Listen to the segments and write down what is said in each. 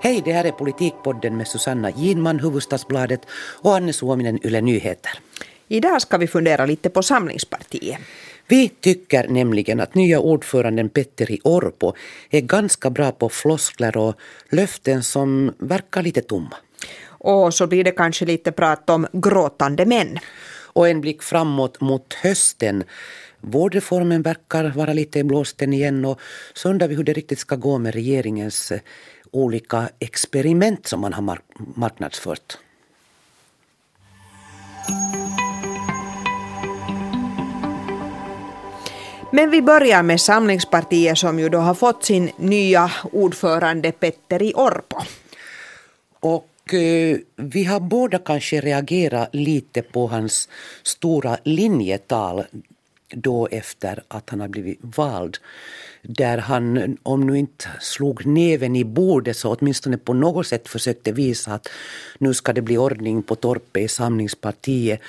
Hej, det här är Politikpodden med Susanna Ginman, Huvudstadsbladet och Anne Suominen, Yle Nyheter. Idag ska vi fundera lite på Samlingspartiet. Vi tycker nämligen att nya ordföranden Petteri Orpo är ganska bra på floskler och löften som verkar lite tomma. Och så blir det kanske lite prat om gråtande män. Och en blick framåt mot hösten. Vårdreformen verkar vara lite i blåsten igen och så undrar vi hur det riktigt ska gå med regeringens eh, olika experiment som man har marknadsfört. Men vi börjar med Samlingspartiet som ju då har fått sin nya ordförande Petteri Orpo. Och eh, vi har båda kanske reagerat lite på hans stora linjetal då efter att han har blivit vald. Där han, om nu inte slog näven i bordet, så åtminstone på något sätt försökte visa att nu ska det bli ordning på torpet i Samlingspartiet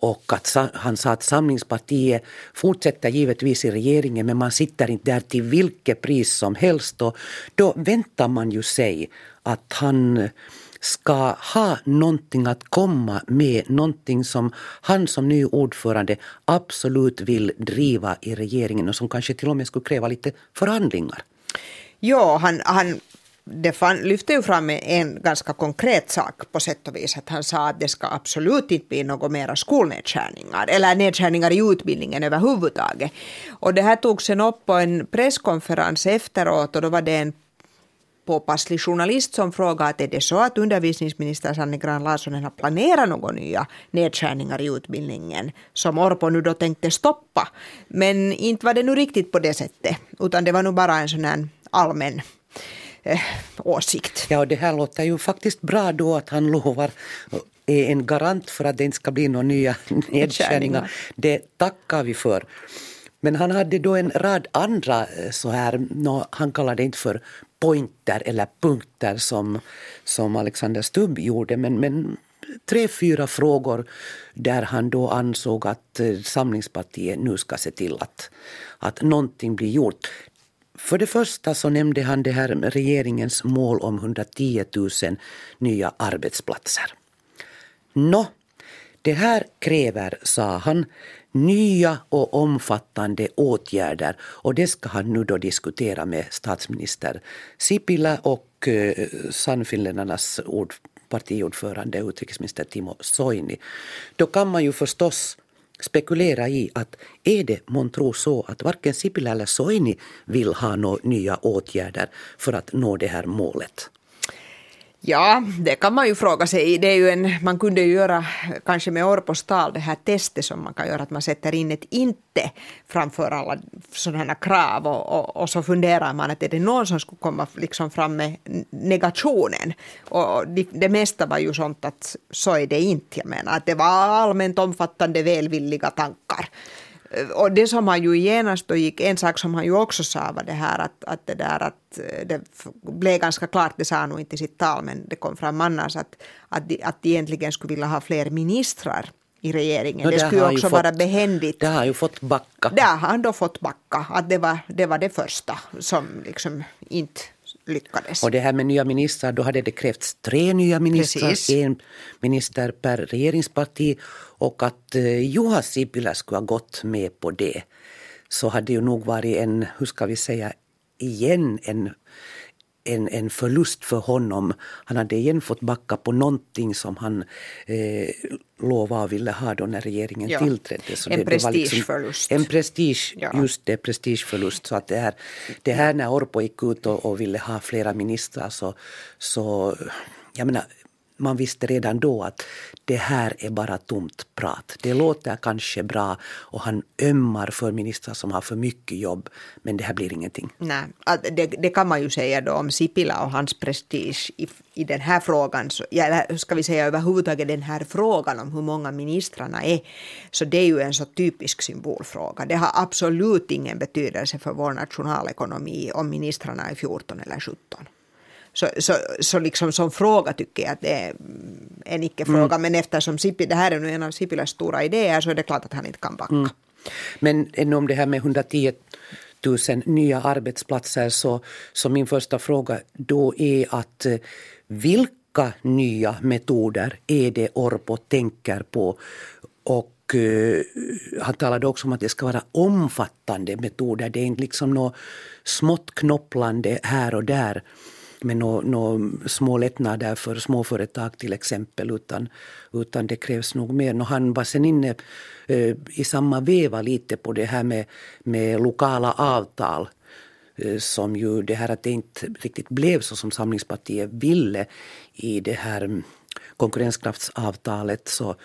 och att han sa att Samlingspartiet fortsätter givetvis i regeringen men man sitter inte där till vilket pris som helst. Och då väntar man ju sig att han ska ha någonting att komma med, någonting som han som ny ordförande absolut vill driva i regeringen och som kanske till och med skulle kräva lite förhandlingar. Ja, han, han det fan, lyfte ju fram en ganska konkret sak på sätt och vis. Att han sa att det ska absolut inte bli några mera skolnedskärningar eller nedskärningar i utbildningen överhuvudtaget. Och det här togs sen upp på en presskonferens efteråt och då var det en påpasslig journalist som frågade att är det så att undervisningsminister Sanne Gran Larsson har planerat några nya nedskärningar i utbildningen som Orpo nu då tänkte stoppa. Men inte var det nu riktigt på det sättet utan det var nog bara en sån här allmän eh, åsikt. Ja, och det här låter ju faktiskt bra då att han lovar är en garant för att det inte ska bli några nya nedskärningar. Det tackar vi för. Men han hade då en rad andra eh, så här, no, han kallade det inte för pointer eller punkter som, som Alexander Stubb gjorde, men, men tre, fyra frågor där han då ansåg att eh, Samlingspartiet nu ska se till att, att någonting blir gjort. För det första så nämnde han det här med regeringens mål om 110 000 nya arbetsplatser. Nå, det här kräver, sa han, nya och omfattande åtgärder och det ska han nu då diskutera med statsminister Sipilä och eh, Sannfinländarnas ord, partiordförande utrikesminister Timo Soini. Då kan man ju förstås spekulera i att är det månntro så att varken Sipilä eller Soini vill ha några nya åtgärder för att nå det här målet? Ja, det kan man ju fråga sig. Det är ju en, man kunde ju göra, kanske med Orpos tal, det här testet som man kan göra, att man sätter in ett inte framför alla sådana här krav och, och, och, så funderar man att är det någon som skulle komma liksom fram med negationen? Och det, det mesta var ju sånt att så är det inte. Jag menar att det var allmänt omfattande välvilliga tankar. Och det som han ju genast då gick, en sak som han ju också sa var det här att, att det där att det blev ganska klart, det sa han nog inte i sitt tal men det kom fram annars att, att, de, att de egentligen skulle vilja ha fler ministrar i regeringen. No, det, skulle också fått, vara behändigt. Det har ju fått backa. Det har han då fått backa, att det var det, var det första som liksom inte lyckades. Och det här med nya ministrar, då hade det krävts tre nya ministrar, Precis. en minister per regeringsparti och att eh, Juha Sipilä skulle ha gått med på det så hade ju nog varit en, hur ska vi säga, igen en en, en förlust för honom. Han hade igen fått backa på någonting som han eh, lovade och ville ha då när regeringen ja. tillträdde. Så en prestigeförlust. Liksom en prestige, ja. just det, prestigeförlust. Så att det här, det här när Orpo gick ut och, och ville ha flera ministrar så, så jag menar, man visste redan då att det här är bara tomt prat. Det låter kanske bra och han ömmar för ministrar som har för mycket jobb men det här blir ingenting. Nej, det, det kan man ju säga då om Sipilä och hans prestige i, i den här frågan, så, eller ska vi säga överhuvudtaget den här frågan om hur många ministrarna är, så det är ju en så typisk symbolfråga. Det har absolut ingen betydelse för vår nationalekonomi om ministrarna är 14 eller 17. Så, så, så liksom som fråga tycker jag att det är en icke-fråga. Mm. Men eftersom Sipi, det här är nu en av Sipiläs stora idéer så är det klart att han inte kan backa. Mm. Men ännu om det här med 110 000 nya arbetsplatser så, så min första fråga då är att eh, vilka nya metoder är det Orpo tänker på? Och uh, han talade också om att det ska vara omfattande metoder. Det är inte liksom något smått knopplande här och där med några no, små lättnader för småföretag till exempel utan, utan det krävs nog mer. Och han var sen inne eh, i samma veva lite på det här med, med lokala avtal eh, som ju det här att det inte riktigt blev så som Samlingspartiet ville i det här konkurrenskraftsavtalet så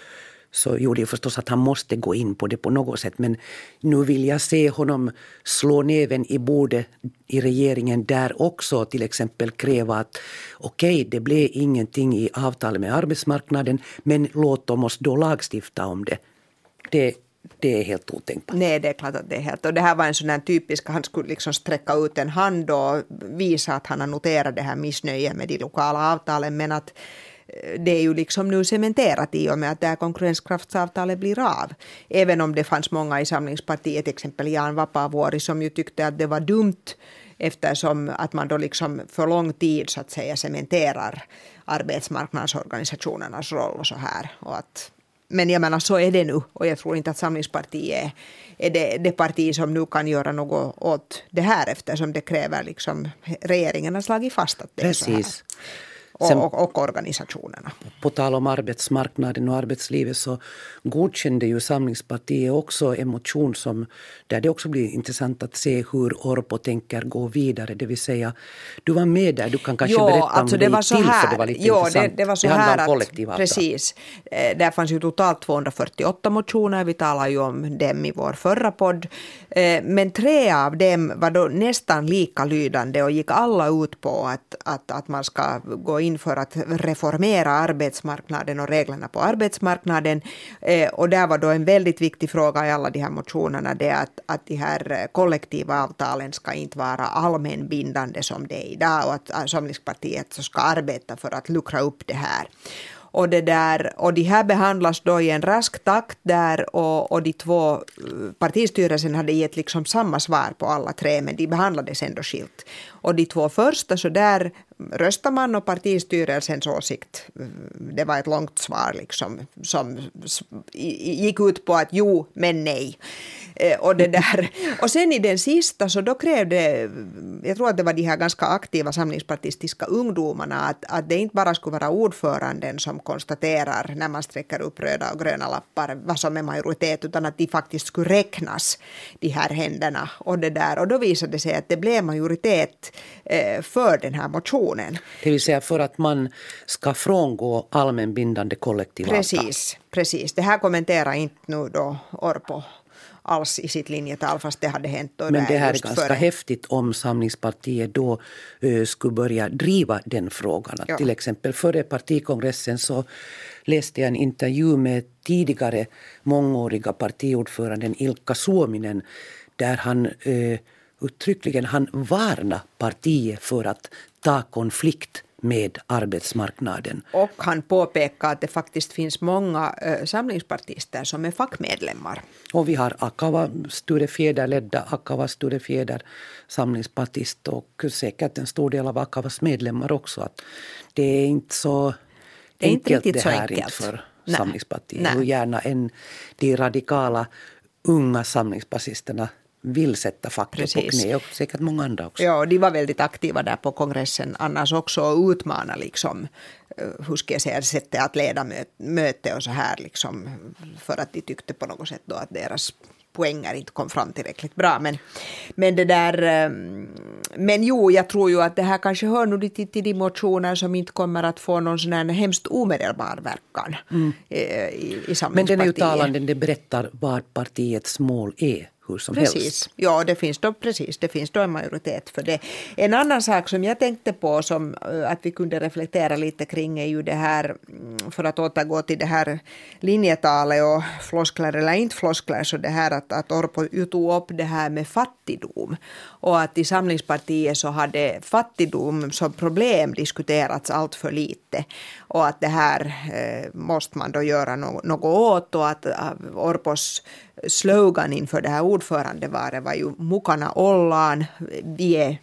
så gjorde det förstås att han måste gå in på det på något sätt. Men nu vill jag se honom slå näven i bordet i regeringen där också. Till exempel kräva att okej, okay, det blev ingenting i avtalet med arbetsmarknaden men låt dem oss då lagstifta om det. Det det är helt otänkbart. Nej, det är klart att det är helt. Och det här var en sån här typisk, han skulle liksom sträcka ut en hand och visa att han har noterat det här missnöjet med de lokala avtalen. Men att det är ju liksom nu cementerat i och med att det här konkurrenskraftsavtalet blir av. Även om det fanns många i Samlingspartiet, till exempel Jan Vapaavuori, som ju tyckte att det var dumt eftersom att man då liksom för lång tid så att säga cementerar arbetsmarknadsorganisationernas roll och så här. Och att, men jag menar så är det nu och jag tror inte att Samlingspartiet är, är det, det parti som nu kan göra något åt det här eftersom det kräver liksom regeringen har slagit fast att det Precis. är så här Sen, och, och, organisationerna. På tal om arbetsmarknaden och arbetslivet så godkände ju Samlingspartiet också en motion som, där det också blir intressant att se hur Orpo tänker gå vidare. Det vill säga, du var med där, du kan kanske jo, berätta alltså om det, det var så till, här, för det var lite jo, intressant. Det, det, var så det här att, Precis. Eh, där fanns ju totalt 248 motioner, vi talade ju om dem i vår förra podd. Eh, men tre av dem var då nästan lika lydande och gick alla ut på att, att, att man ska gå in för att reformera arbetsmarknaden och reglerna på arbetsmarknaden. Eh, och där var då en väldigt viktig fråga i alla de här motionerna det att, att de här eh, kollektiva avtalen ska inte vara allmänbindande som det är idag och att eh, Samlingspartiet ska arbeta för att luckra upp det här. Och, det där, och de här behandlas då i en rask takt där och, och de två eh, partistyrelsen hade gett liksom samma svar på alla tre men de behandlades ändå skilt. Och de två första så där röstar man och partistyrelsens åsikt, det var ett långt svar liksom, som gick ut på att jo, men nej. Eh, och, det där. och sen i den sista så då krävde, jag tror att det var de här ganska aktiva samlingspartistiska ungdomarna, att, att det inte bara skulle vara ordföranden som konstaterar när man sträcker upp röda och gröna lappar vad som är majoritet, utan att de faktiskt skulle räknas, de här händerna. Och, det där. och då visade det sig att det blev majoritet eh, för den här motionen. Det vill säga för att man ska frångå allmänbindande kollektivavtal. Precis, precis. Det här kommenterar inte nu då Orpo alls i sitt linjetal fast det hade hänt. Och Men det här är ganska före. häftigt om Samlingspartiet då uh, skulle börja driva den frågan. Ja. Till exempel före partikongressen så läste jag en intervju med tidigare mångåriga partiordföranden Ilkka Suominen där han uh, uttryckligen han varna partiet för att ta konflikt med arbetsmarknaden. Och han påpekar att det faktiskt finns många äh, samlingspartister som är fackmedlemmar. Och vi har Akava Sture Fjäder ledda Akava Sture Fjäder samlingspartist och säkert en stor del av Akavas medlemmar också. Att det är inte så det är enkelt inte det här enkelt. för Nej. Samlingspartiet. Hur gärna än de radikala unga samlingspartisterna vill sätta facket Precis. på knä och säkert många andra också. Ja, de var väldigt aktiva där på kongressen annars också och utmana liksom eh, hur ska jag säga, sättet att leda möte och så här liksom för att de tyckte på något sätt då att deras poänger inte kom fram tillräckligt bra. Men, men det där, ehm, men jo, jag tror ju att det här kanske hör nu till, till de motioner som inte kommer att få någon sån här hemskt omedelbar verkan mm. i, i, i Men den är ju talande, det berättar vad partiets mål är hur som precis. helst. Ja, det finns, då, precis, det finns då en majoritet för det. En annan sak som jag tänkte på som eh, att vi kunde reflektera lite kring är ju det här, mm, för att återgå till det här linjetalet och floskler eller inte floskler, så det här att, att Orpo tog upp det här med fattigdom och att i Samlingspartiet så hade fattigdom som problem diskuterats allt för lite och att det här eh, måste man då göra no något åt och att uh, Orpos slogan inför det här ordförandevaret var ju Mukana ollaan, vi är,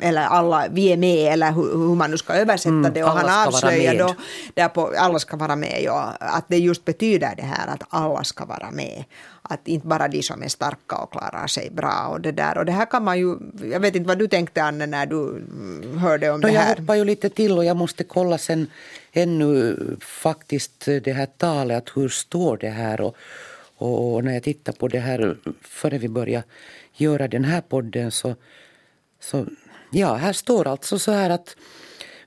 eller alla, vi är med, eller hur, hur man nu ska översätta mm, det. Och han avslöjar då, där på, alla ska vara med, ja, att det just betyder det här att alla ska vara med. Att inte bara de som är starka och klarar sig bra och det där. Och det här kan man ju, jag vet inte vad du tänkte Anne när du hörde om no, det här. Jag hoppar ju lite till och jag måste kolla sen ännu faktiskt det här talet, att hur står det här och och när jag tittar på det här före vi börjar göra den här podden så, så ja, här står alltså så här att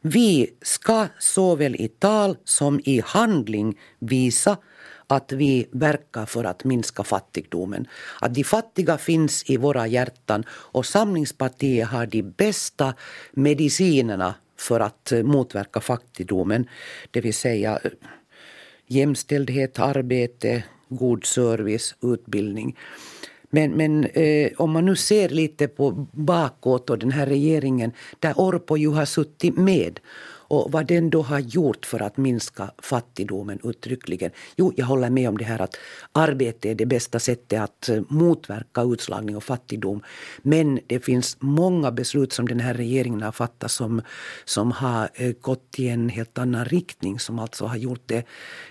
vi ska såväl i tal som i handling visa att vi verkar för att minska fattigdomen. Att de fattiga finns i våra hjärtan och Samlingspartiet har de bästa medicinerna för att motverka fattigdomen. Det vill säga jämställdhet, arbete, god service, utbildning. Men, men eh, om man nu ser lite på bakåt och den här regeringen där Orpo ju har suttit med och vad den då har gjort för att minska fattigdomen uttryckligen. Jo, jag håller med om det här att arbete är det bästa sättet att eh, motverka utslagning och fattigdom. Men det finns många beslut som den här regeringen har fattat som, som har eh, gått i en helt annan riktning, som alltså har gjort det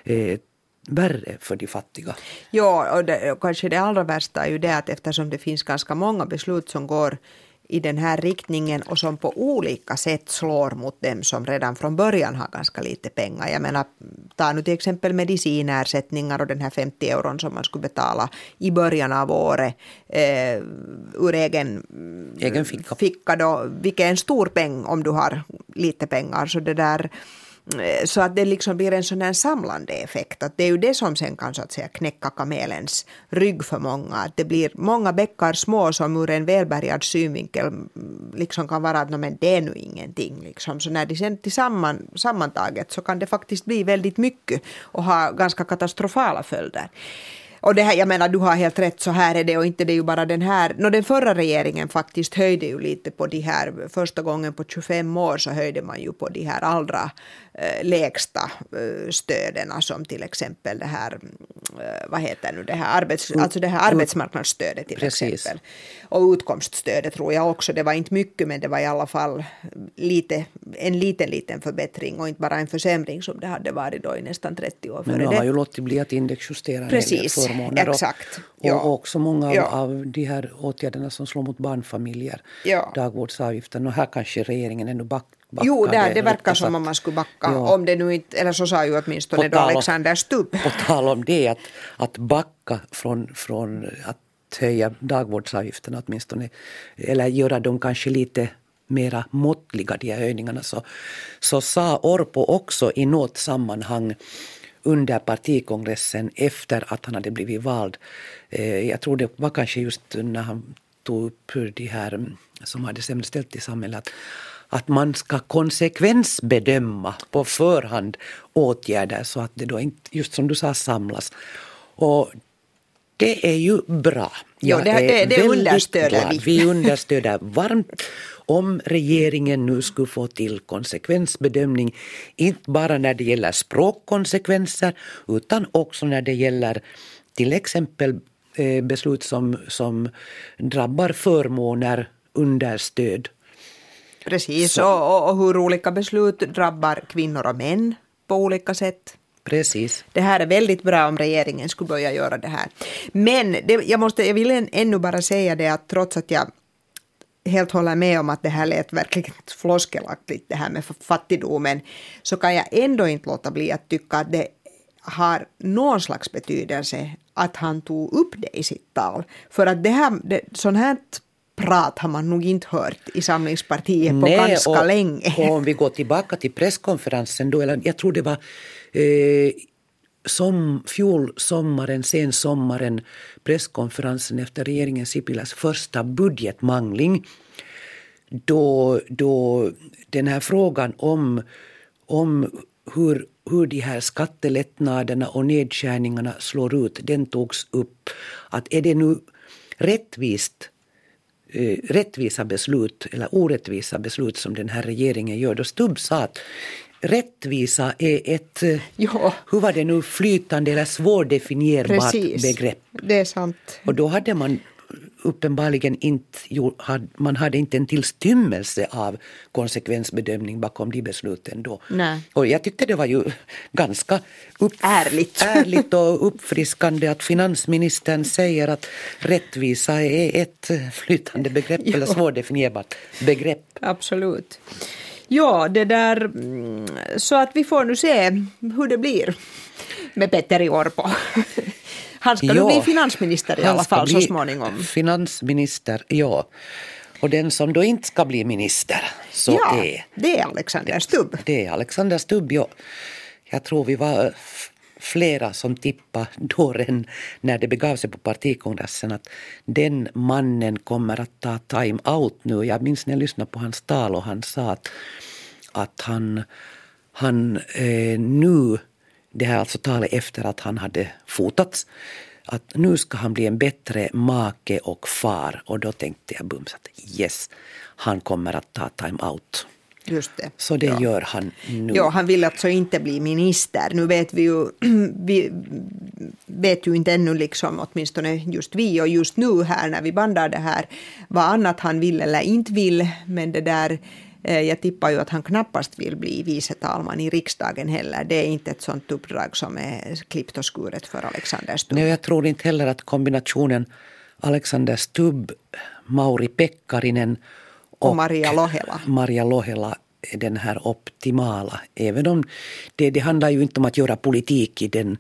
eh, värre för de fattiga. Ja, och, det, och kanske det allra värsta är ju det att eftersom det finns ganska många beslut som går i den här riktningen och som på olika sätt slår mot dem som redan från början har ganska lite pengar. Jag menar, ta nu till exempel medicinersättningar och den här 50 euron som man skulle betala i början av året eh, ur egen, egen ficka. ficka då, vilket är en stor peng om du har lite pengar. Så det där Eh, så att det liksom blir en sån här samlande effekt. Att det är ju det som sen kan så att säga knäcka kamelens rygg för många. Att det blir många bäckar små som ur en välbärgad synvinkel mm, liksom kan vara att men det är nu ingenting. Liksom. Så när de sen tillsammans, sammantaget så kan det faktiskt bli väldigt mycket och ha ganska katastrofala följder. Och det här, jag menar, du har helt rätt, så här är det och inte det är ju bara den här. No, den förra regeringen faktiskt höjde ju lite på de här, första gången på 25 år så höjde man ju på de här allra lägsta eh, stöden som till exempel det här, eh, vad heter nu det här, arbets, alltså det här arbetsmarknadsstödet till Precis. exempel. Och utkomststödet tror jag också, det var inte mycket men det var i alla fall lite, en liten liten förbättring och inte bara en försämring som det hade varit då i nästan 30 år Men nu har man ju låtit bli att indexjustera Precis, exakt. Och, ja. och också många ja. av de här åtgärderna som slår mot barnfamiljer, ja. dagvårdsavgiften och här kanske regeringen ännu back Jo, det, det verkar som om man skulle backa. Om det nu inte, eller så sa ju åtminstone då Alexander Stubb. På tal om det, att, att backa från, från att höja dagvårdsavgifterna åtminstone, eller göra dem kanske lite mera måttliga, de här höjningarna, så, så sa Orpo också i något sammanhang under partikongressen efter att han hade blivit vald. Eh, jag tror det var kanske just när han tog upp de här mm, som hade sämre ställt i samhället att man ska konsekvensbedöma på förhand åtgärder så att det då inte, just som du sa, samlas. Och det är ju bra. Jo, det, det, det understöder vi. Vi understöder varmt om regeringen nu skulle få till konsekvensbedömning, inte bara när det gäller språkkonsekvenser utan också när det gäller till exempel eh, beslut som, som drabbar förmåner, understöd Precis, och, och, hur olika beslut drabbar kvinnor och män på olika sätt. Precis. Det här är väldigt bra om regeringen skulle börja göra det här. Men det, jag, måste, jag vill ännu bara säga det att trots att jag helt håller med om att det här lät verkligen floskelaktigt det här med fattigdomen så kan jag ändå inte låta bli att tycka att det har någon slags betydelse att han tog upp det i sitt tal. För att det här, det, sånt här prat har man nog inte hört i Samlingspartiet på Nej, ganska och, länge. Och om vi går tillbaka till presskonferensen då, eller jag tror det var eh, som fjol sommaren, sen sommaren, presskonferensen efter regeringen Sipilas första budgetmangling då, då den här frågan om, om hur, hur de här skattelättnaderna och nedskärningarna slår ut, den togs upp. Att är det nu rättvist Eh, rättvisa beslut eller orättvisa beslut som den här regeringen gör. Då Stubb sa att rättvisa är ett, Ja. hur var det nu, flytande eller svårdefinierbart Precis. begrepp. Det är sant. Och då hade man uppenbarligen inte, man hade inte en tillstymmelse av konsekvensbedömning bakom de besluten då. Nej. Och jag tyckte det var ju ganska upp, Ärligt. ärligt och uppfriskande att finansministern säger att rättvisa är ett flytande begrepp eller svårdefinierbart begrepp. Absolut. Ja, det där... mm, Så att vi får nu se hur det blir med Petteri Orpo. Han ska nu Ja, bli finansminister i alla fall så småningom. Finansminister, ja. Och den som då inte ska bli minister så ja, är det är Alexander Stubb. Det är Alexander Stubb, ja. Jag tror vi var f- flera som tippade då när det begav sig på partikongressen att den mannen kommer att ta time out nu. Jag minns när jag lyssnade på hans tal och han sa att, att han, han eh, nu, det här alltså talet efter att han hade fotats, att nu ska han bli en bättre make och far. Och då tänkte jag bums att yes, han kommer att ta time out. Så det ja. gör han nu. Ja, han vill alltså inte bli minister. Nu vet vi ju, vi vet ju inte ännu liksom, åtminstone just vi och just nu här när vi bandar det här, vad annat han vill eller inte vill. Men det där, eh, jag tippar ju att han knappast vill bli vice talman i riksdagen heller. Det är inte ett sånt uppdrag som är klippt och skuret för Alexander Stubb. Nej, jag tror inte heller att kombinationen Alexander Stubb, Mauri Pekkarinen och, Maria Lohela. Maria Lohela är den här optimala. Även om det, det handlar ju inte om att göra politik i den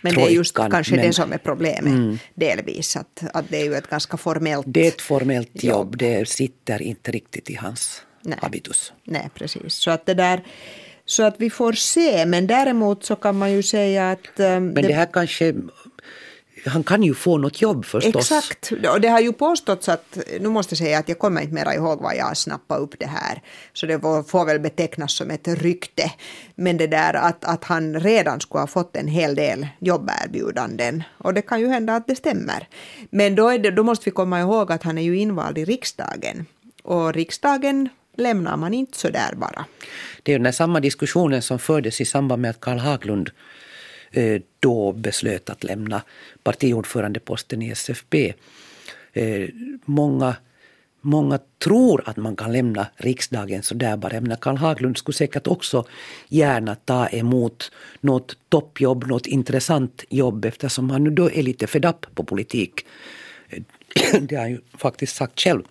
Men det är just trojkan, kanske men det som är problemet delvis. Att, att det är ju ett ganska formellt... Det är ett formellt jobb. jobb. Det sitter inte riktigt i hans Nej. habitus. Nej, precis. Så att det där... Så att vi får se, men däremot så kan man ju säga att... um, Men det, här kanske... Han kan ju få något jobb förstås. Exakt, och det har ju påståtts att, nu måste jag säga att jag kommer inte mera ihåg vad jag snappade upp det här, så det får, väl betecknas som ett rykte, men det där att, att han redan skulle ha fått en hel del jobberbjudanden, och det kan ju hända att det stämmer. Men då, det, då måste vi komma ihåg att han är ju invald i riksdagen, och riksdagen lämnar man inte så där bara. Det är den samma diskussionen som fördes i samband med att Karl Haglund då beslöt att lämna partiordförandeposten i SFP. Eh, många, många tror att man kan lämna riksdagen så där bara. Menar, Karl Haglund skulle säkert också gärna ta emot något toppjobb, något intressant jobb eftersom han nu då är lite fed up på politik. Eh, Det har han ju faktiskt sagt själv.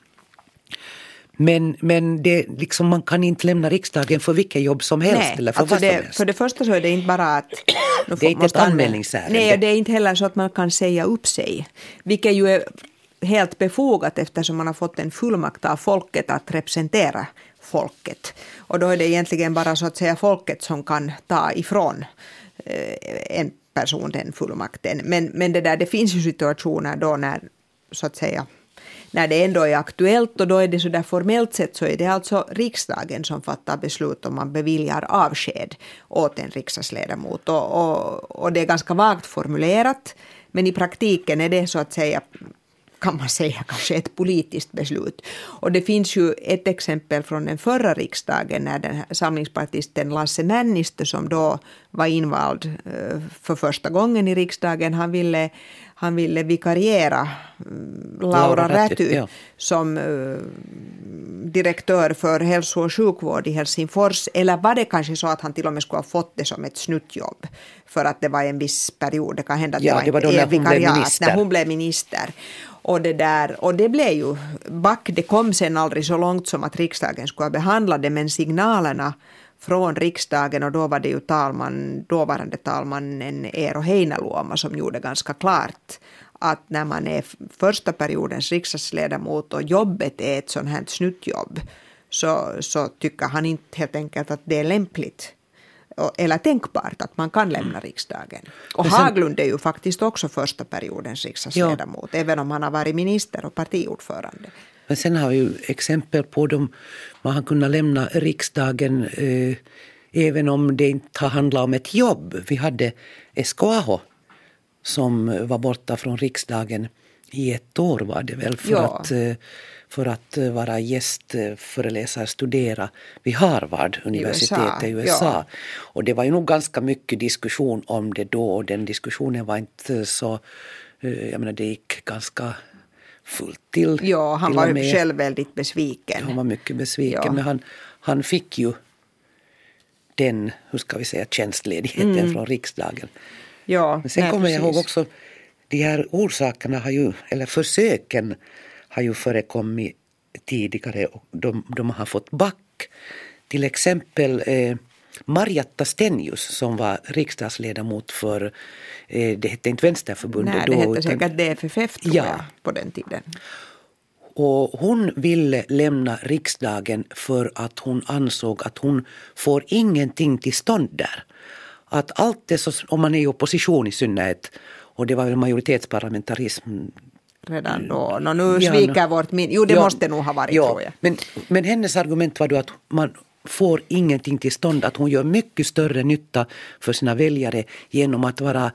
Men, men det, liksom, man kan inte lämna riksdagen för vilket jobb som helst eller för alltså vad som det, helst. för det första så är det inte bara att... Det är inte ett anmälningsärende. Nej, det är inte heller så att man kan säga upp sig. Vilket ju är helt befogat eftersom man har fått en fullmakt av folket att representera folket. Och då är det egentligen bara så att säga folket som kan ta ifrån eh, en person den fullmakten. Men, men det, där, det finns ju situationer då när så att säga när det ändå är aktuellt och då är det så där formellt sett så är det alltså riksdagen som fattar beslut om man beviljar avsked åt en riksdagsledamot och, och, och det är ganska vagt formulerat men i praktiken är det så att säga kan man säga kanske ett politiskt beslut. Och det finns ju ett exempel från den förra riksdagen när den här samlingspartisten Lasse Männistö som då var invald eh, för första gången i riksdagen, han ville, han ville vikariera mm, Laura, Laura Räty, Räty ja. som eh, direktör för hälso och sjukvård i Helsingfors. Eller var det kanske så att han till och med skulle ha fått det som ett snuttjobb för att det var en viss period. Det kan hända att Ja, det det var, var då när hon blev vikariat, minister. När hon blev minister. Och det, där, och det blev ju back. Det kom sen aldrig så långt som att riksdagen skulle ha behandlat det, men signalerna från riksdagen och då var det ju talman, dåvarande talmannen Eero Heinäluoma som gjorde ganska klart att när man är första periodens riksdagsledamot och jobbet är ett sånt här snuttjobb så, så tycker han inte helt enkelt att det är lämpligt eller tänkbart att man kan lämna riksdagen. Och sen- Haglund är ju faktiskt också första periodens riksdagsledamot, även om han har varit minister och partiordförande. Men sen har vi ju exempel på dem man har kunnat lämna riksdagen eh, även om det inte har handlat om ett jobb. Vi hade Esko Aho som var borta från riksdagen i ett år var det väl för Ja. att eh, för att eh, vara gästföreläsare, studera vid Harvard universitet i USA, USA. ja. Och det var ju nog ganska mycket diskussion om det då och den diskussionen var inte så, eh, jag menar det gick ganska fullt till. Ja, han till var själv väldigt besviken. Han var mycket besviken Ja. men han, han fick ju den, hur ska vi säga, tjänstledigheten från riksdagen. Ja, Men sen nej, kommer jag ihåg precis. också, de här orsakerna har ju, eller försöken har ju förekommit tidigare och de, de har fått back. Till exempel eh, Marjatta Stenius som var riksdagsledamot för, eh, det hette inte Vänsterförbundet Nej, då. det hette säkert DFFF tror Ja. jag på den tiden. Och hon ville lämna riksdagen för att hon ansåg att hon får ingenting till stånd där. Att allt det, så, om man är i opposition i synnerhet, och det var väl majoritetsparlamentarism Redan då. Nå, nu Mm. Ja, sviker vårt minne. Jo, det Ja, måste nog ha varit ja, tror jag. Men, men hennes argument var då att man får ingenting till stånd, att hon gör mycket större nytta för sina väljare genom att vara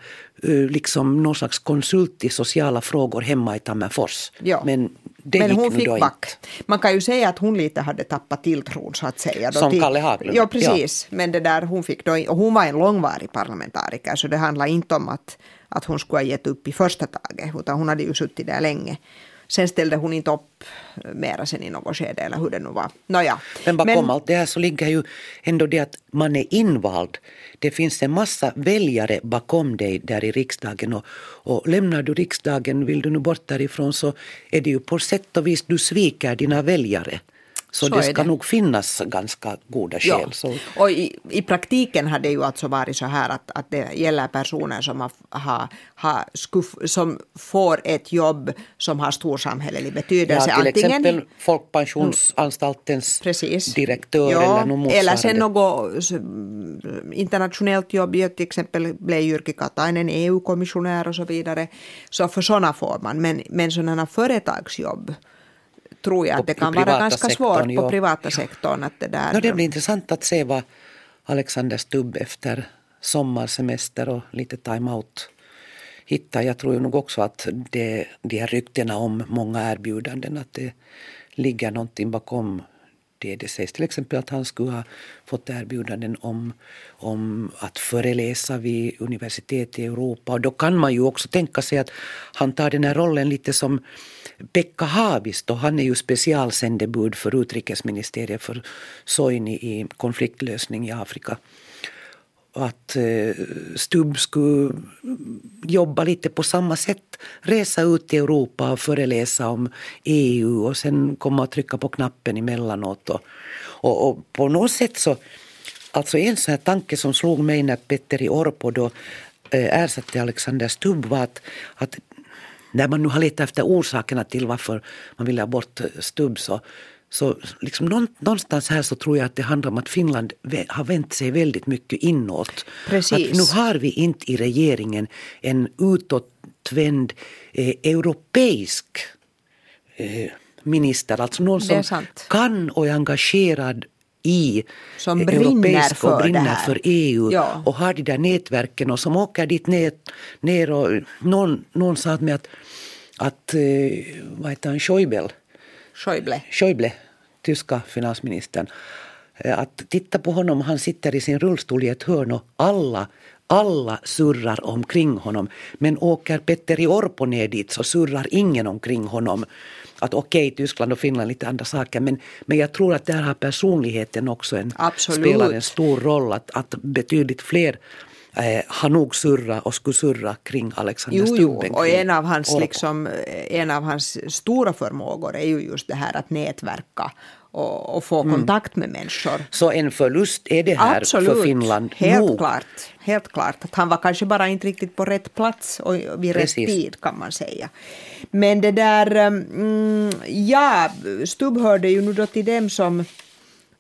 uh, liksom någon slags konsult i sociala frågor hemma i Tammerfors. Ja. Men det Men hon fick back. inte. Man kan ju säga att hon lite hade tappat tilltron så att säga. då Som till- Kalle Haglund. Ja, precis. Men det där hon fick då, och hon var en långvarig parlamentariker så det handlar inte om att, att hon skulle ha gett upp i första taget utan hon hade ju suttit där länge. Sen ställde hon inte upp mera sen i något skede eller hur det nu var. Nåja. Men bakom allt det här så ligger ju ändå det att man är invald. Det finns en massa väljare bakom dig där i riksdagen och, och lämnar du riksdagen, vill du nu bort därifrån så är det ju på sätt och vis du sviker dina väljare. Så, Så det ska det. nog finnas ganska goda Ja. skäl. Så, Och i, i praktiken har det ju alltså varit så här att, att det gäller personer som, har, har, har skuff, som får ett jobb som har stor samhällelig ja, betydelse. till Antingen- exempel Folkpensionsanstaltens Precis. direktör Ja, eller något motsvarande. eller sen något internationellt jobb. Ja, Till exempel blev Jyrki Katainen EU-kommissionär och så vidare. Så för sådana får man. Men, men sådana företagsjobb tror jag På att det kan vara ganska svårt på ja. privata sektorn. Att det där, No, det blir intressant att se vad Alexander Stubb efter sommarsemester och lite time-out hittar. Jag tror ju nog också att det, de här ryktena om många erbjudanden, att det ligger någonting bakom det. Det sägs till exempel att han skulle ha fått erbjudanden om, om att föreläsa vid universitet i Europa. Och då kan man ju också tänka sig att han tar den här rollen lite som Pekka Haavisto. Han är ju specialsändebud för utrikesministeriet för Soini i konfliktlösning i Afrika. Att eh, Stubb skulle jobba lite på samma sätt. Resa ut i Europa och föreläsa om EU och sen komma och trycka på knappen emellanåt. Och, och, och på något sätt så, alltså en sån här tanke som slog mig när Petteri Orpo då eh, ersatte Alexander Stubb var att, att när man nu har letat efter orsakerna till varför man vill ha bort Stubb så, så liksom någon- någonstans här så tror jag att det handlar om att Finland har vänt sig väldigt mycket inåt. Precis. Att nu har vi inte i regeringen en utåtvänd eh, europeisk eh, minister, alltså någon som kan och är engagerad i Som eh, brinner för och brinner för EU Ja. och har de där nätverken och som åker dit ner, ner och någon, någon sa till mig att, att eh, vad heter han, Schäuble, Schäuble. Schäuble, tyska finansministern, eh, att titta på honom, han sitter i sin rullstol i ett hörn och alla alla surrar omkring honom. Men åker Petteri Orpo ner dit så surrar ingen omkring honom. Att okej, okay, Tyskland och Finland lite andra saker. Men, men jag tror att där har personligheten också en, Absolut. spelar en stor roll. Att, att betydligt fler eh, har nog surra och skulle surra kring Alexander Jo, Stubb jo, och en av, hans, liksom, en av hans stora förmågor är ju just det här att nätverka och, och få Mm. kontakt med människor. Så en förlust är det här Absolut, för Finland helt nog. klart. Helt klart. Att han var kanske bara inte riktigt på rätt plats och vid Precis. rätt tid kan man säga. Men det där, mm, ja, Stubb hörde ju nu då till dem som,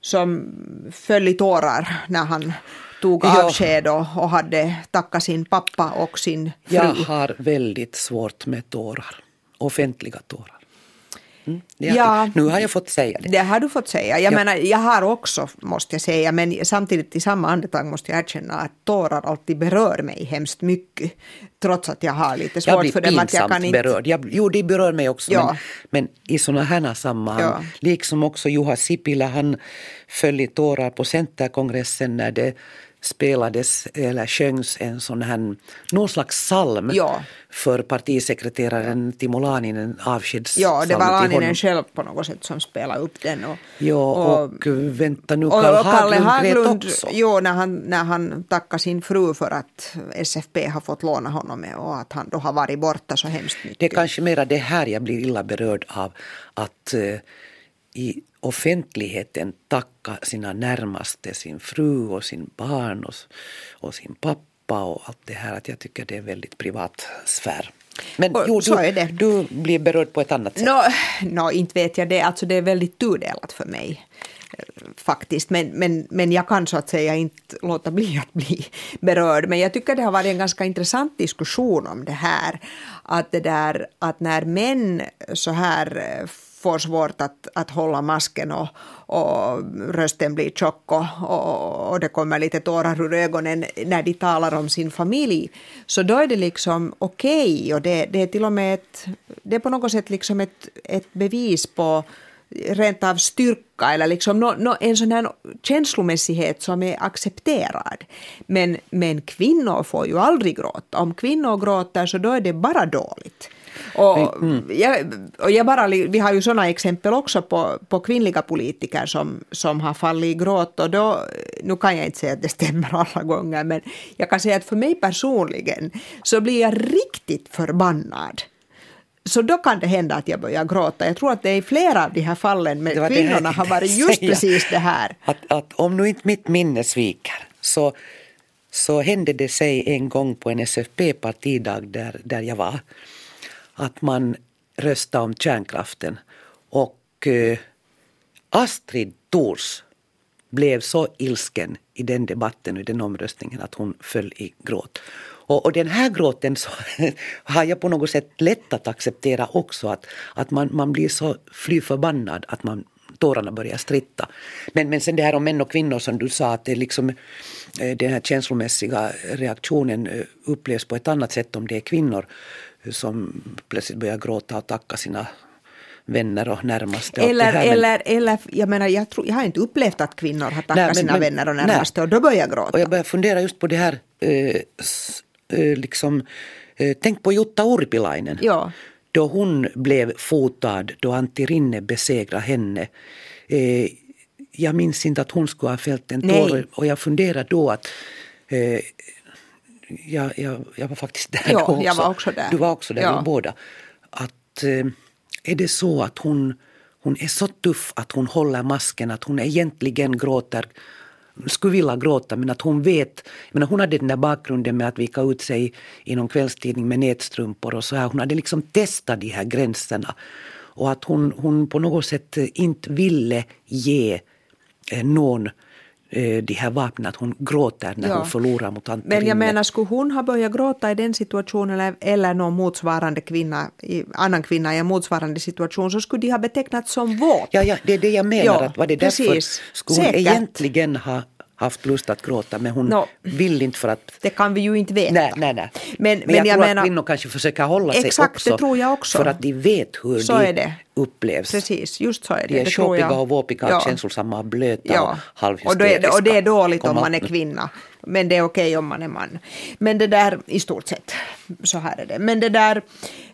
som föll i tårar när han tog avsked och, och hade tackat sin pappa och sin fru. Jag har väldigt svårt med tårar. Offentliga tårar. Mm, Ja. Nu har jag fått säga det. Det har du fått säga. Jag Ja. menar, jag har också, måste jag säga, men samtidigt i samma andetag måste jag erkänna att tårar alltid berör mig hemskt mycket. Trots att jag har lite Jag svårt blir för dem. Att jag pinsamt kan inte... berörd. Jag, jo, det berör mig också. Ja. Men, men i sådana här sammanhang, Ja. liksom också Juha Sipilä, han föll i tårar på Centerkongressen när det spelades eller sjöngs en sån här, någon slags psalm Ja. för partisekreteraren Timo Laaninen, avskedspsalm Ja, det var Laaninen honom. själv på något sätt som spelade upp den. Och, Ja, och, vänta nu, och, Karl och Kalle Haglund, Haglund, också. jo, när han, när han tackade sin fru för att SFP har fått låna honom och att han då har varit borta så hemskt mycket. Det är kanske mera det här jag blir illa berörd av. Att eh, i offentligheten tacka sina närmaste, sin fru och sin barn och, och sin pappa och allt det här. Att jag tycker det är väldigt privat sfär. Men Och jo, så du, är det. du blir berörd på ett annat sätt. Nå, nå, inte vet jag det. Alltså det är väldigt tudelat för mig. eh, Faktiskt. Men, men, men jag kan så att säga inte låta bli att bli berörd. Men jag tycker det har varit en ganska intressant diskussion om det här. Att, det där, att när män så här eh, får svårt att, att hålla masken och, och rösten blir tjock och, och, och det kommer lite tårar ur ögonen när de talar om sin familj. Så då är det liksom okej och det, det är till och med ett, det är på något sätt liksom ett, ett bevis på rent av styrka eller liksom no, no, en sån här känslomässighet som är accepterad. Men, men kvinnor får ju aldrig gråta. Om kvinnor gråter så då är det bara dåligt. Och, jag, och jag bara, vi har ju sådana exempel också på, på kvinnliga politiker som, som har fallit i gråt. Och då, nu kan jag inte säga att det stämmer alla gånger, men jag kan säga att för mig personligen så blir jag riktigt förbannad. Så då kan det hända att jag börjar gråta. Jag tror att det är i flera av de här fallen med kvinnorna har varit just säga. precis det här. Att, att om nu inte mitt minne sviker så, så hände det sig en gång på en SFP-partidag där, där jag var att man röstade om kärnkraften och eh, Astrid Thors blev så ilsken i den debatten och i den omröstningen att hon föll i gråt. Och, och den här gråten så har jag på något sätt lätt att acceptera också att, att man, man blir så fly förbannad att man tårarna börjar stritta. Men, men sen det här om män och kvinnor som du sa att det liksom eh, den här känslomässiga reaktionen eh, upplevs på ett annat sätt om det är kvinnor som plötsligt börjar gråta och tacka sina vänner och närmaste. och Eller, här. Men- eller, eller jag menar, jag, tror, jag har inte upplevt att kvinnor har tackat Nej, men- sina men- vänner och nej. närmaste och då börjar jag gråta. Och jag börjar fundera just på det här, eh, eh, liksom, eh, tänk på Jutta Urpilainen. Ja. Då hon blev fotad, då Antti Rinne besegrade henne. Eh, jag minns inte att hon skulle ha fällt en Nej. tår och jag funderade då att eh, jag, jag, jag var faktiskt där Ja, då också. jag var också där. Du var också där, Ja. vi båda. Att, eh, är det så att hon, hon är så tuff att hon håller masken, att hon egentligen gråter skulle vilja gråta men att hon vet, menar, hon hade den där bakgrunden med att vika ut sig i någon kvällstidning med nätstrumpor och så här. Hon hade liksom testat de här gränserna. Och att hon, hon på något sätt inte ville ge eh, någon de här vapnen, att hon gråter när Ja. hon förlorar mot Antti Men jag menar, skulle hon ha börjat gråta i den situationen eller, eller någon motsvarande kvinna, annan kvinna i en motsvarande situation så skulle de ha betecknats som våt. Ja, ja, det är det jag menar. Ja, att var det därför precis. skulle hon Säkert. egentligen ha haft lust att gråta men hon Nå. vill inte för att Det kan vi ju inte veta. Nej, nej, nej. Men, Men, jag, tror menar, att kvinnor kanske försöker hålla sig Exakt, också. det tror jag också. För att de vet hur Så de det. upplevs. Precis, just så är det. De är det jag. och våpiga Ja. och känslosamma och blöta Ja, och halvhysteriska. och, det, och det är dåligt om man är kvinna. Men det är okej om man är man. Men det där, i stort sett, så här är det. Men det där,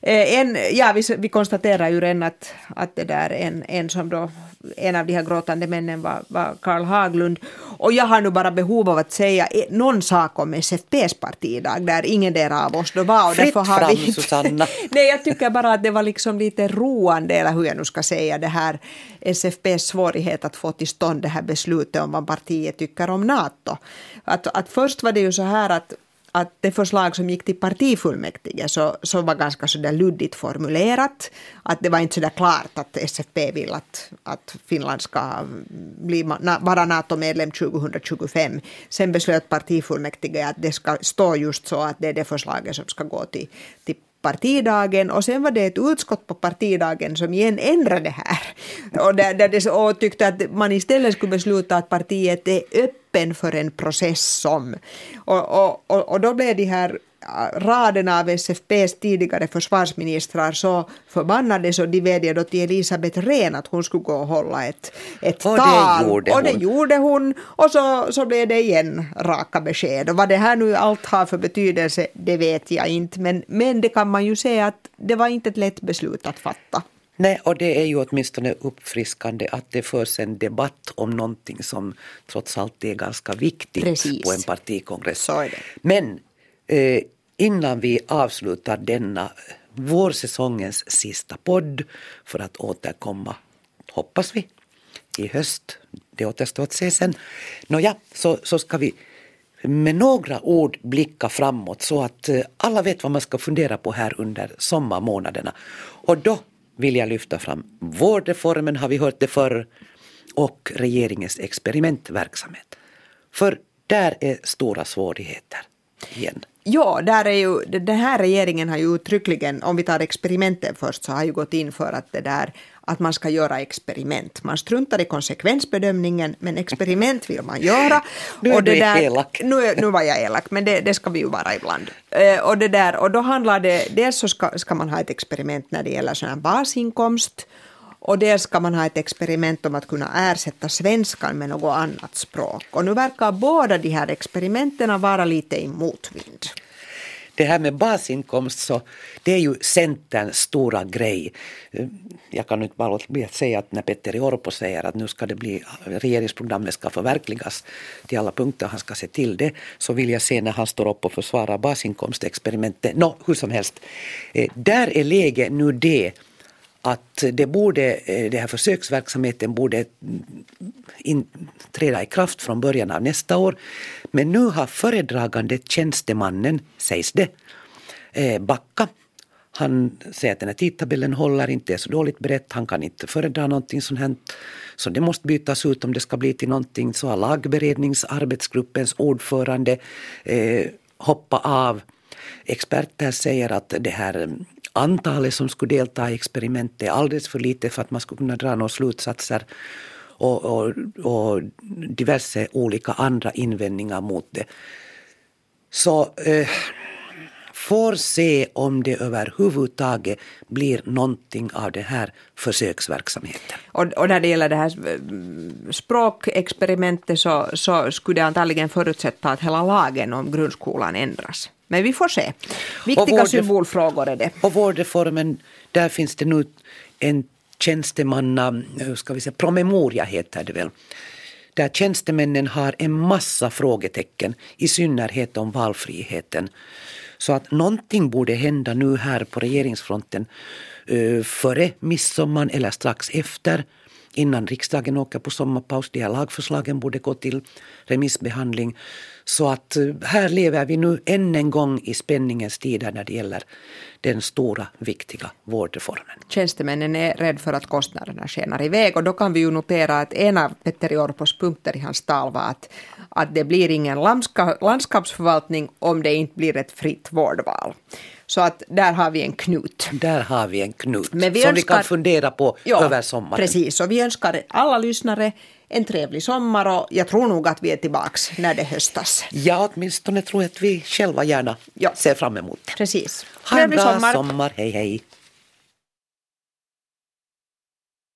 eh, en, ja vi, vi konstaterar ju redan att, att det där en, en som då, en av de här gråtande männen var, var Karl Haglund. Och jag har nu bara behov av att säga eh, någon sak om SFPs partidag där ingen där av oss då var. Och Fritt har fram, vi Susanna. Nej, jag tycker bara att det var liksom lite roande, eller hur jag nu ska säga, det här SFPs svårighet att få till stånd det här beslutet om vad partiet tycker om NATO. Att, att först var det ju så här att att det förslag som gick till partifullmäktige så, så var ganska så där luddigt formulerat. Att det var inte så där klart att SFP vill att, att Finland ska bli, vara NATO-medlem 2025. Sen beslöt partifullmäktige att det ska stå just så att det är det förslaget som ska gå till, till partidagen och sen var det ett utskott på partidagen som igen ändrade det här. Och, där, där det, och tyckte att man istället skulle besluta att partiet är öppet öppen för en process som... Och, och, och, och då blev de här raderna av SFPs tidigare försvarsministrar så förbannade så de vädjade då till Elisabeth Rehn att hon skulle gå och hålla ett, ett och tal. Det gjorde och hon. det gjorde hon. Och så, så blev det igen raka besked. Och vad det här nu allt har för betydelse, det vet jag inte. Men, men det kan man ju säga att det var inte ett lätt beslut att fatta. Nej, och det är ju åtminstone uppfriskande att det förs en debatt om någonting som trots allt är ganska viktigt Precis. på en partikongress. Men eh, innan vi avslutar denna vårsäsongens sista podd för att återkomma, hoppas vi, i höst. Det återstår att se sen. Nåja, så, så ska vi med några ord blicka framåt så att eh, alla vet vad man ska fundera på här under sommarmånaderna. Och då vill jag lyfta fram vårdreformen, har vi hört det förr, och regeringens experimentverksamhet. För där är stora svårigheter igen. Ja, där är ju, den här regeringen har ju uttryckligen, om vi tar experimenten först, så har ju gått in för att det där att man ska göra experiment. Man struntar i konsekvensbedömningen, men experiment vill man göra. Nu är och det där, elak. Nu, nu var jag elak, men det, det ska vi ju vara ibland. Eh, och, det där, och då handlar det, dels så ska, ska man ha ett experiment när det gäller sån här basinkomst, och dels ska man ha ett experiment om att kunna ersätta svenskan med något annat språk. Och nu verkar båda de här experimenten vara lite i motvind. Det här med basinkomst så det är ju Centerns stora grej. Jag kan inte bara låta bli att säga att när Petteri Orpo säger att nu ska det bli regeringsprogrammet ska förverkligas till alla punkter, han ska se till det, så vill jag se när han står upp och försvarar basinkomstexperimentet. Nå, hur som helst, eh, där är läget nu det att det borde, eh, den här försöksverksamheten borde in, träda i kraft från början av nästa år. Men nu har föredragande tjänstemannen, sägs det, eh, backa. Han säger att den här tidtabellen håller inte, är så dåligt berett, han kan inte föredra någonting sånt här. Så det måste bytas ut om det ska bli till någonting. Så har lagberedningsarbetsgruppens ordförande eh, hoppa av. Experter säger att det här antalet som skulle delta i experimentet är alldeles för lite för att man skulle kunna dra några slutsatser och, och, och diverse olika andra invändningar mot det. Så eh, får se om det överhuvudtaget blir någonting av det här försöksverksamheten. Och, och när det gäller det här eh, språkexperimentet så, så skulle det antagligen förutsätta att hela lagen om grundskolan ändras. Men vi får se. Viktiga vår- symbolfrågor är det. Och vårdreformen, där finns det nu en tjänstemanna, hur ska vi säga, promemoria heter det väl. Där tjänstemännen har en massa frågetecken, i synnerhet om valfriheten. Så att någonting borde hända nu här på regeringsfronten eh, före midsommar eller strax efter innan riksdagen åker på sommarpaus. De här lagförslagen borde gå till remissbehandling. Så att eh, här lever vi nu än en gång i spänningens tider när det gäller den stora viktiga vårdreformen. Tjänstemännen är rädd för att kostnaderna skenar iväg och då kan vi ju notera att en av Petteri Orpos punkter i hans tal var att, att det blir ingen landska, landskapsförvaltning om det inte blir ett fritt vårdval. Så att där har vi en knut. Där har vi en knut vi som vi önskar- kan fundera på Ja, över sommaren. Precis, och vi önskar alla lyssnare en trevlig sommar och jag tror nog att vi är tillbaks när det höstas. Ja, åtminstone tror jag att vi själva gärna Ja. ser fram emot det. Precis. Ha en bra sommar. sommar. Hej hej.